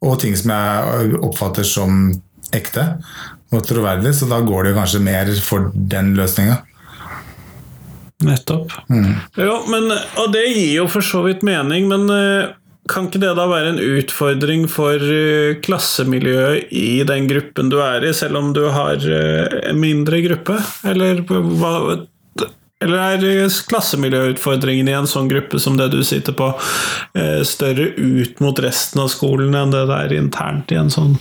Og ting som jeg oppfatter som ekte og troverdig, så da går det kanskje mer for den løsninga. Nettopp. Jo, men, og det gir jo for så vidt mening, men eh, kan ikke det da være en utfordring for eh, klassemiljøet i den gruppen du er i, selv om du har eh, en mindre gruppe? Eller, eller er klassemiljøutfordringen i en sånn gruppe som det du sitter på, større ut mot resten av skolen enn det det er internt i en sånn?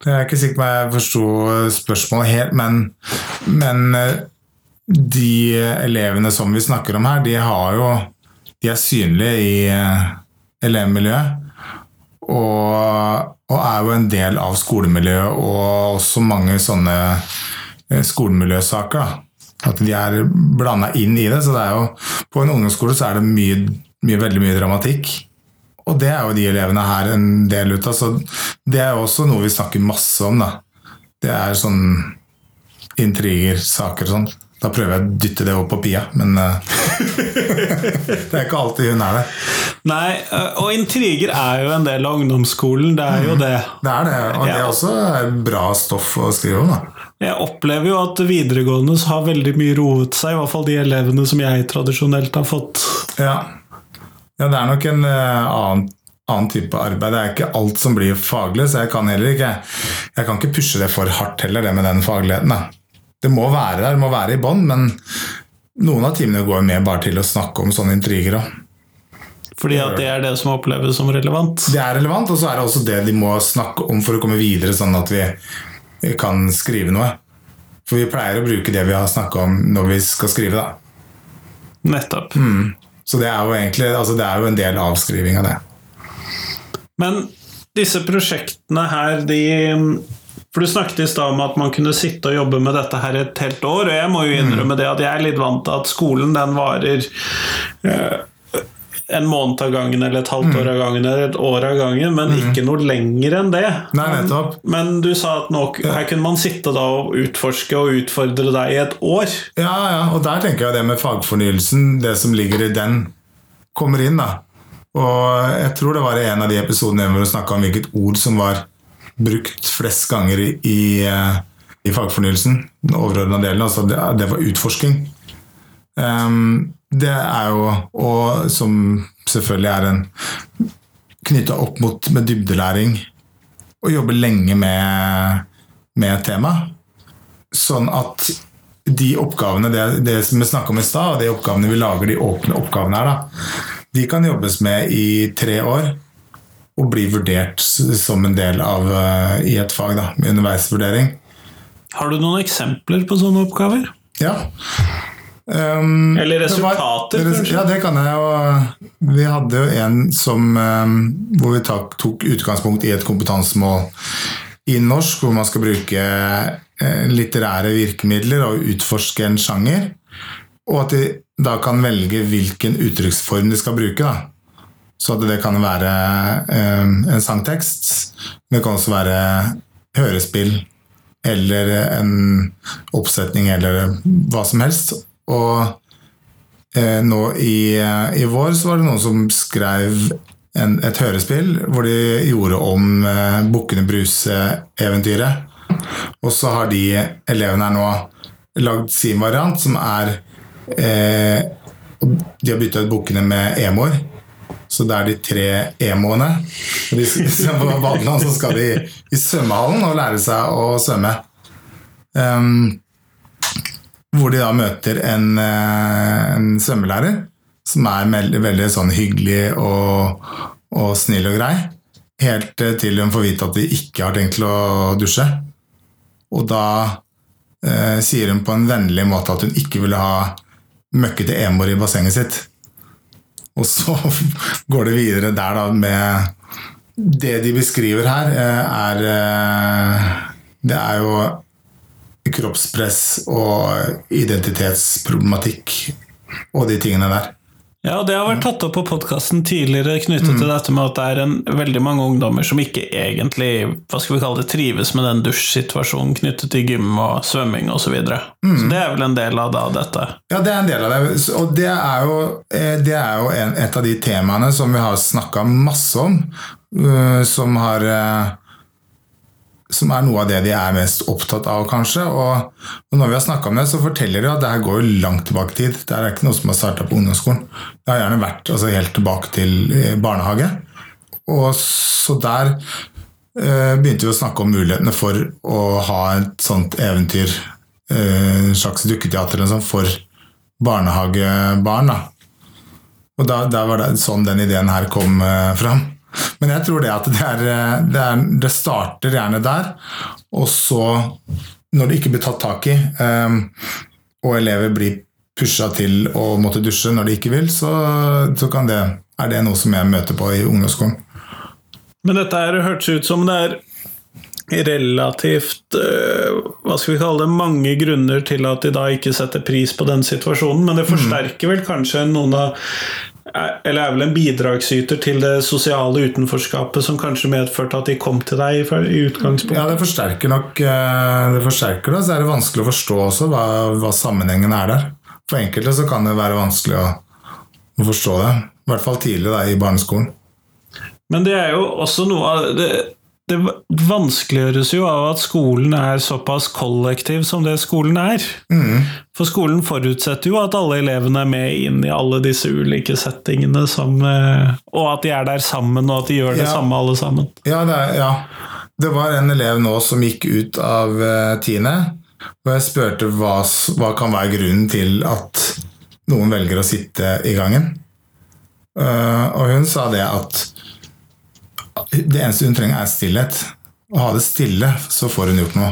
Jeg er ikke sikker på om jeg forsto spørsmålet helt, men, men eh, de elevene som vi snakker om her, de, jo, de er synlige i eh, elevmiljøet. Og, og er jo en del av skolemiljøet og også mange sånne eh, skolemiljøsaker. At de er blanda inn i det. så det er jo, På en ungdomsskole så er det mye, mye, veldig mye dramatikk. Og det er jo de elevene her en del ut av. Så det er jo også noe vi snakker masse om. da. Det er sånn intriger, saker og sånn. Da prøver jeg å dytte det over på Pia, men eh, det er ikke alltid hun er det. Nei, eh, og intriger er jo en del av ungdomsskolen, det er jo det. Det er det, og det er også bra stoff å skrive om. da. Jeg opplever jo at videregående har veldig mye roet seg, i hvert fall de elevene som jeg tradisjonelt har fått. Ja, ja det er nok en eh, annen, annen type arbeid. Det er ikke alt som blir faglig, så jeg kan heller ikke Jeg kan ikke pushe det for hardt heller, det med den fagligheten. Da. Det må være der, det må være i bånn, men noen av timene går med bare til å snakke om sånne intriger òg. Fordi at det er det som oppleves som relevant? Det er relevant, og så er det også det de må snakke om for å komme videre, sånn at vi kan skrive noe. For vi pleier å bruke det vi har snakka om når vi skal skrive, da. Nettopp. Mm. Så det er jo egentlig altså det er jo en del avskriving av det. Men disse prosjektene her, de For du snakket i stad om at man kunne sitte og jobbe med dette her et helt år, og jeg må jo innrømme det at jeg er litt vant til at skolen den varer eh, en måned av gangen, eller et halvt år av gangen, eller et år av gangen, men ikke noe lenger enn det. Nei, nettopp. Men, men du sa at nå, her kunne man sitte da og utforske og utfordre deg i et år. Ja, ja, og der tenker jeg det med fagfornyelsen, det som ligger i den, kommer inn, da. Og jeg tror det var i en av de episodene hvor vi snakka om hvilket ord som var brukt flest ganger i, i, i fagfornyelsen. Den overordna delen. Altså det, det, var utforsking. Um, det er jo Og som selvfølgelig er en knytta opp mot med dybdelæring. Å jobbe lenge med, med temaet. tema. Sånn at de oppgavene, det, det som vi snakka om i stad, og de oppgavene vi lager, de åpne oppgavene her, da, de kan jobbes med i tre år og bli vurdert som en del av uh, i et fag, da, med underveisvurdering. Har du noen eksempler på sånne oppgaver? Ja. Um, Eller resultater, var, kanskje? Ja, det kan jeg jo. Vi hadde jo en som um, hvor vi tok, tok utgangspunkt i et kompetansemål i norsk, hvor man skal bruke uh, litterære virkemidler og utforske en sjanger. Og at de da kan velge hvilken uttrykksform de skal bruke. Da. Så det kan være eh, en sangtekst, men det kan også være hørespill eller en oppsetning eller hva som helst. Og eh, nå i, i, vår så var det noen som skrev en, et hørespill hvor de gjorde om eh, Bukkene Bruse-eventyret. Og så har de elevene her nå lagd sin variant, som er Eh, de har bytta ut bukkene med emoer. Så det er de tre emoene. Og de, på Badeland så skal de i svømmehallen og lære seg å svømme. Um, hvor de da møter en, eh, en svømmelærer som er veldig, veldig sånn hyggelig og, og, snill og grei. Helt til hun får vite at de ikke har tenkt til å dusje. Og da eh, sier hun på en vennlig måte at hun ikke ville ha møkkete emor i bassenget sitt. Og så går det videre der da med Det de beskriver her, eh, er eh, Det er jo kroppspress og identitetsproblematikk og de tingene der. Ja, det har vært tatt opp på podkasten tidligere knyttet mm. til dette med at det er en, veldig mange ungdommer som ikke egentlig hva skal vi kalle det, trives med den dusjsituasjonen knyttet til gym og svømming osv. Så, videre. mm. så det er vel en del av da, dette? Ja, det er en del av det. Og det er jo, eh, det er jo en, et av de temaene som vi har snakka masse om, uh, som har uh, som er noe av det de er mest opptatt av, kanskje. Og når vi har snakka om det, så forteller de at det her går jo langt tilbake i tid. Det er ikke noe som har starta på ungdomsskolen. Det har gjerne vært altså, helt tilbake til eh, barnehage. Og så der eh, begynte vi å snakke om mulighetene for å ha et sånt eventyr, eh, slags dukketeater eller sånn, for barnehagebarn. Da. Og da, der var det sånn den ideen her kom eh, fram. Men jeg tror det at det, er, det, er, det starter gjerne der, og så, når det ikke blir tatt tak i, um, og elever blir pusha til å måtte dusje når de ikke vil, så, så det, er det noe som jeg møter på i ungdomsskolen. Men dette her hørtes ut som det er relativt uh, Hva skal vi kalle det mange grunner til at de da ikke setter pris på den situasjonen, men det mm. forsterker vel kanskje noen av eller er vel en bidragsyter til det sosiale utenforskapet som kanskje medførte at de kom til deg i utgangspunktet? Ja, det forsterker nok eh, det. forsterker det, Så er det vanskelig å forstå også hva, hva sammenhengen er der. For enkelte så kan det være vanskelig å, å forstå det. I hvert fall tidlig da, i barneskolen. Men det er jo også noe av det, det vanskeliggjøres jo av at skolen er såpass kollektiv som det skolen er. Mm. For skolen forutsetter jo at alle elevene er med inn i alle disse ulike settingene, som, eh, og at de er der sammen, og at de gjør det Ja. samme alle sammen. Ja, det, er- ja. det var en elev nå som gikk ut av eh, tiende, og jeg spurte hva, hva kan være grunnen til at noen velger å sitte i gangen. Eh, og hun sa det at det eneste hun trenger, er stillhet. Å ha det stille, så får hun gjort noe.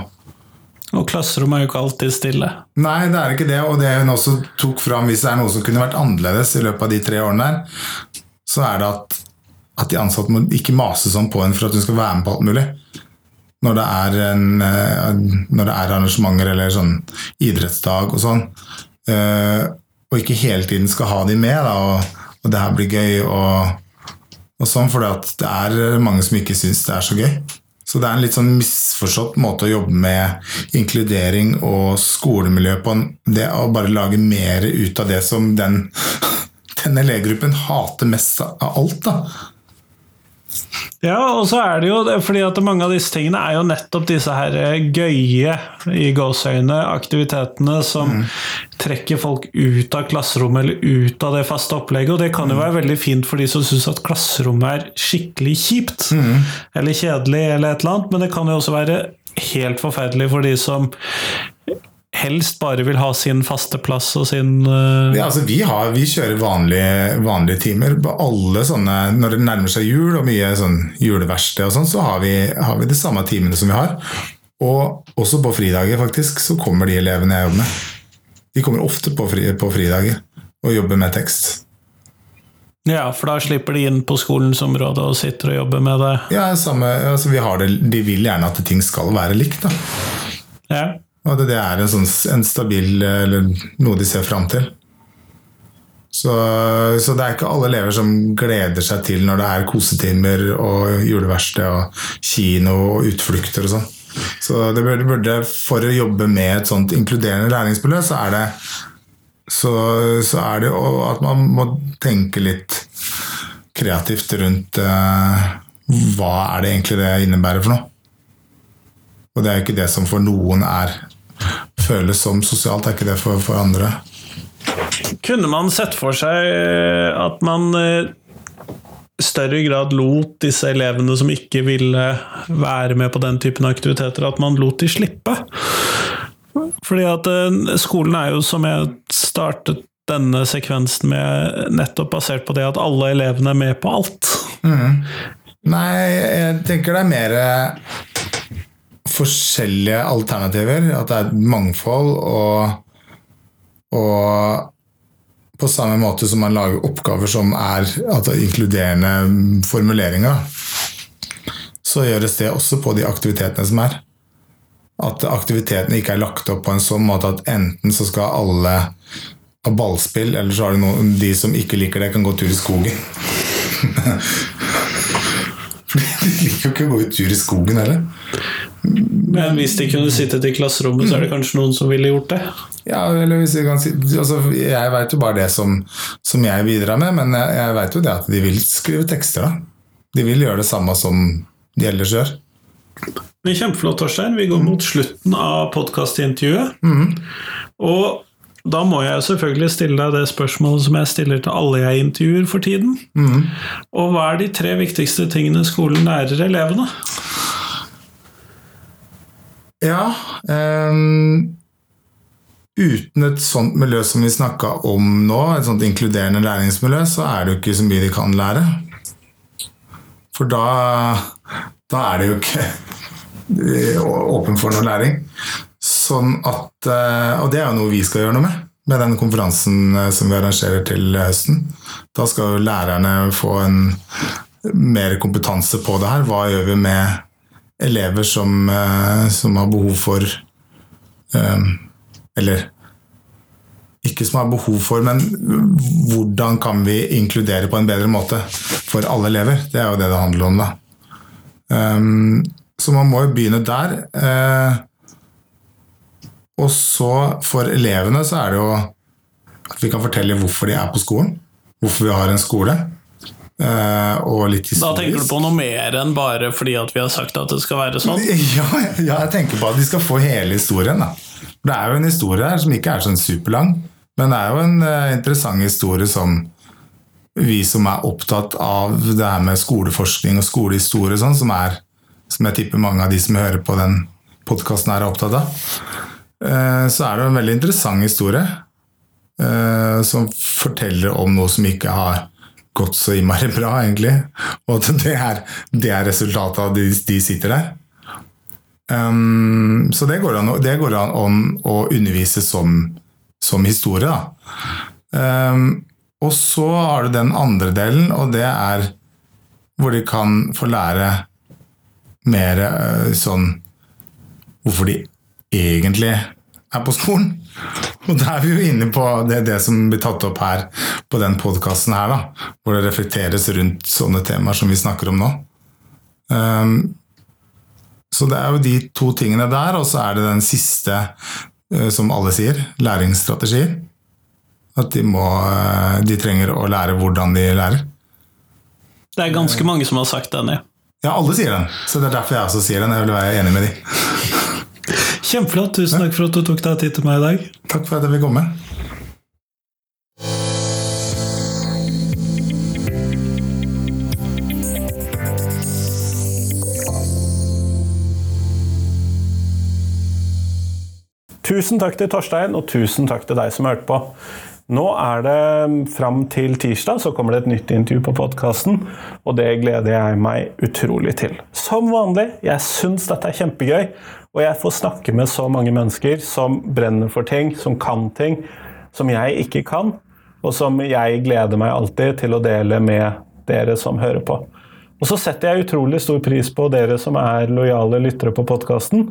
Og klasserommet er jo ikke alltid stille. Nei, det er ikke det. Og det hun også tok fram, hvis det er noe som kunne vært annerledes i løpet av de tre årene der, så er det at, at de ansatte må ikke mase sånn på henne for at hun skal være med på alt mulig. Når det er, en, eh, når det er arrangementer eller sånn idrettsdag og sånn. Eh, Og ikke hele tiden skal ha de med, da, og, og det her blir gøy og, og sånn, fordi at det er mange som ikke syns det er så gøy. Så det er en litt sånn misforstått måte å jobbe med inkludering og skolemiljø på. Det å bare lage mer ut av det som den, denne legegruppen hater mest av alt. da. Ja, og så er det jo fordi at mange av disse tingene er jo nettopp disse her eh, gøye i gåseøyne aktivitetene som trekker folk ut av klasserommet eller ut av det faste opplegget. Og det kan jo være veldig fint for de som syns at klasserommet er skikkelig kjipt eller kjedelig eller et eller annet, men det kan jo også være helt forferdelig for de som helst bare vil ha sin faste plass og sin uh... Ja, altså vi, har, vi kjører vanlige, vanlige timer. Sånne, når det nærmer seg jul og mye sånn juleverksted og sånn, så har vi, har vi de samme timene som vi har. Og også på fridager, faktisk, så kommer de elevene jeg jobber med. De kommer ofte på, fri, på fridager og jobber med tekst. Ja, for da slipper de inn på skolens område og sitter og jobber med det. Ja, samme, altså vi har det, De vil gjerne at ting skal være likt. da. Ja. Og at det er en, sånn, en stabil Eller noe de ser fram til. Så, så det er ikke alle elever som gleder seg til når det er kosetimer og juleverksted og kino og utflukter og sånn. Så det burde, burde, for å jobbe med et sånt inkluderende læringsmiljø, så er det så, så er det at man må tenke litt kreativt rundt eh, hva er det egentlig det innebærer for noe. Og det er jo ikke det som for noen er føles som sosialt, det er ikke det for, for andre. Kunne man sett for seg eh, at man eh, i større grad lot disse elevene som ikke ville være med på den typen aktiviteter, at man lot de slippe? Fordi at eh, skolen er jo, som jeg startet denne sekvensen med, nettopp basert på det at alle elevene er med på alt. Nei, jeg tenker det er mer forskjellige alternativer. At det er et mangfold, og, og på samme måte som man lager oppgaver som er altså inkluderende formuleringer, så gjøres det også på de aktivitetene som er. At aktivitetene ikke er lagt opp på en sånn måte at enten så skal alle ha ballspill, eller så har du noen, de som ikke liker det, kan gå tur i skogen. For de liker jo ikke å gå i tur i skogen heller. Men hvis de kunne sittet i klasserommet, så er det kanskje noen som ville gjort det. Ja, eller hvis de kan si altså, Jeg veit jo bare det som, som jeg bidrar med, men jeg, jeg veit jo det at de vil skrive tekster, da. De vil gjøre det samme som de ellers gjør. Kjempeflott, Torstein. Vi går mot slutten av podkastintervjuet. Og da må jeg selvfølgelig stille deg det spørsmålet som jeg stiller til alle jeg intervjuer for tiden. Og hva er de tre viktigste tingene skolen lærer elevene? Ja um, Uten et sånt miljø som vi snakka om nå, et sånt inkluderende læringsmiljø, så er det jo ikke så mye de kan lære. For da, da er det jo ikke åpen for noe læring. Sånn at, eh, og det er jo noe vi skal gjøre noe med, med den konferansen eh, som vi arrangerer til høsten. Da skal jo lærerne få en mer kompetanse på det her. Hva gjør vi med elever som, eh, som har behov for Eller ikke som har behov for, men hvordan kan vi inkludere på en bedre måte for alle elever? Det er jo det det handler om, da. Så man må jo begynne der. Eh, og så for elevene så er det jo at vi kan fortelle hvorfor de er på skolen. Hvorfor vi har en skole. eh, og litt historisk. Da tenker du på noe mer enn bare fordi at vi har sagt at det skal være sånn? Ja, ja, jeg tenker på at de skal få hele historien. da. Det er jo en historie her som ikke er sånn superlang, men det er jo en uh, interessant historie som vi som er opptatt av det her med skoleforskning og skolehistorie, sånn, som, er, som jeg tipper mange av de som hører på den podkasten er opptatt av, så er det en veldig interessant historie uh, som forteller om noe som ikke har gått så innmari bra, egentlig. Og at det er, det er resultatet av at de, de sitter der. Um, så det går, an, det går an om å undervise som, som historie. Um, og så har du den andre delen, og det er hvor de kan få lære mer uh, sånn Hvorfor de egentlig er på skolen. Og da er vi jo inne på det, det som blir tatt opp her på den podkasten her, da. Hvor det reflekteres rundt sånne temaer som vi snakker om nå. Um, så det er jo de to tingene der, og så er det den siste, uh, som alle sier, læringsstrategier. At de må uh, De trenger å lære hvordan de lærer. Det er ganske mange som har sagt den, ja. Ja, alle sier den. Så det er derfor jeg også sier den. Jeg vil være enig med de. Kjempeflott. Tusen takk for at du tok deg tid til meg i dag. Takk for at jeg fikk komme. Tusen takk til Torstein, og tusen takk til deg som hørte på. Nå er det fram til tirsdag, så kommer det et nytt intervju på podkasten. Og det gleder jeg meg utrolig til. Som vanlig, jeg syns dette er kjempegøy. Og jeg får snakke med så mange mennesker som brenner for ting, som kan ting som jeg ikke kan. Og som jeg gleder meg alltid til å dele med dere som hører på. Og så setter jeg utrolig stor pris på dere som er lojale lyttere på podkasten.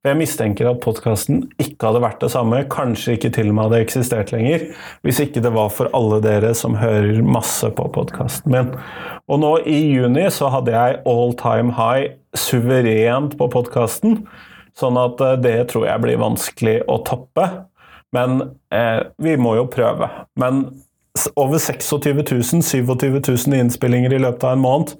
Jeg mistenker at podkasten ikke hadde vært det samme, kanskje ikke til og med hadde eksistert lenger, hvis ikke det var for alle dere som hører masse på podkasten min. Og nå i juni så hadde jeg all time high suverent på podkasten, sånn at eh, det tror jeg blir vanskelig å toppe. Men eh, vi må jo prøve. Men over 26 000, 27 000 innspillinger i løpet av en måned,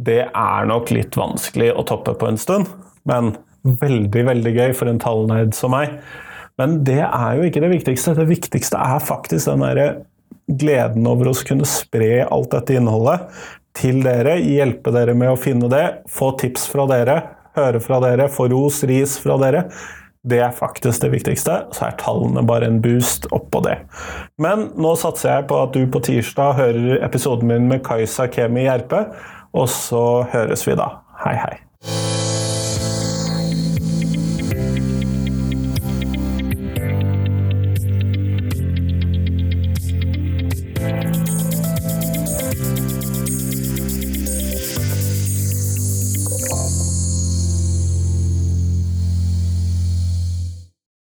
det er nok litt vanskelig å toppe på en stund. Men veldig, veldig gøy for en tallnerd som meg. Men det er jo ikke det viktigste. Det viktigste er faktisk den derre gleden over å kunne spre alt dette innholdet til dere, hjelpe dere med å finne det, få tips fra dere, høre fra dere, få ros, ris fra dere. Det er faktisk det viktigste. Så er tallene bare en boost oppå det. Men nå satser jeg på at du på tirsdag hører episoden min med Kajsa Kemi Gjerpe, og så høres vi da. Hei, hei.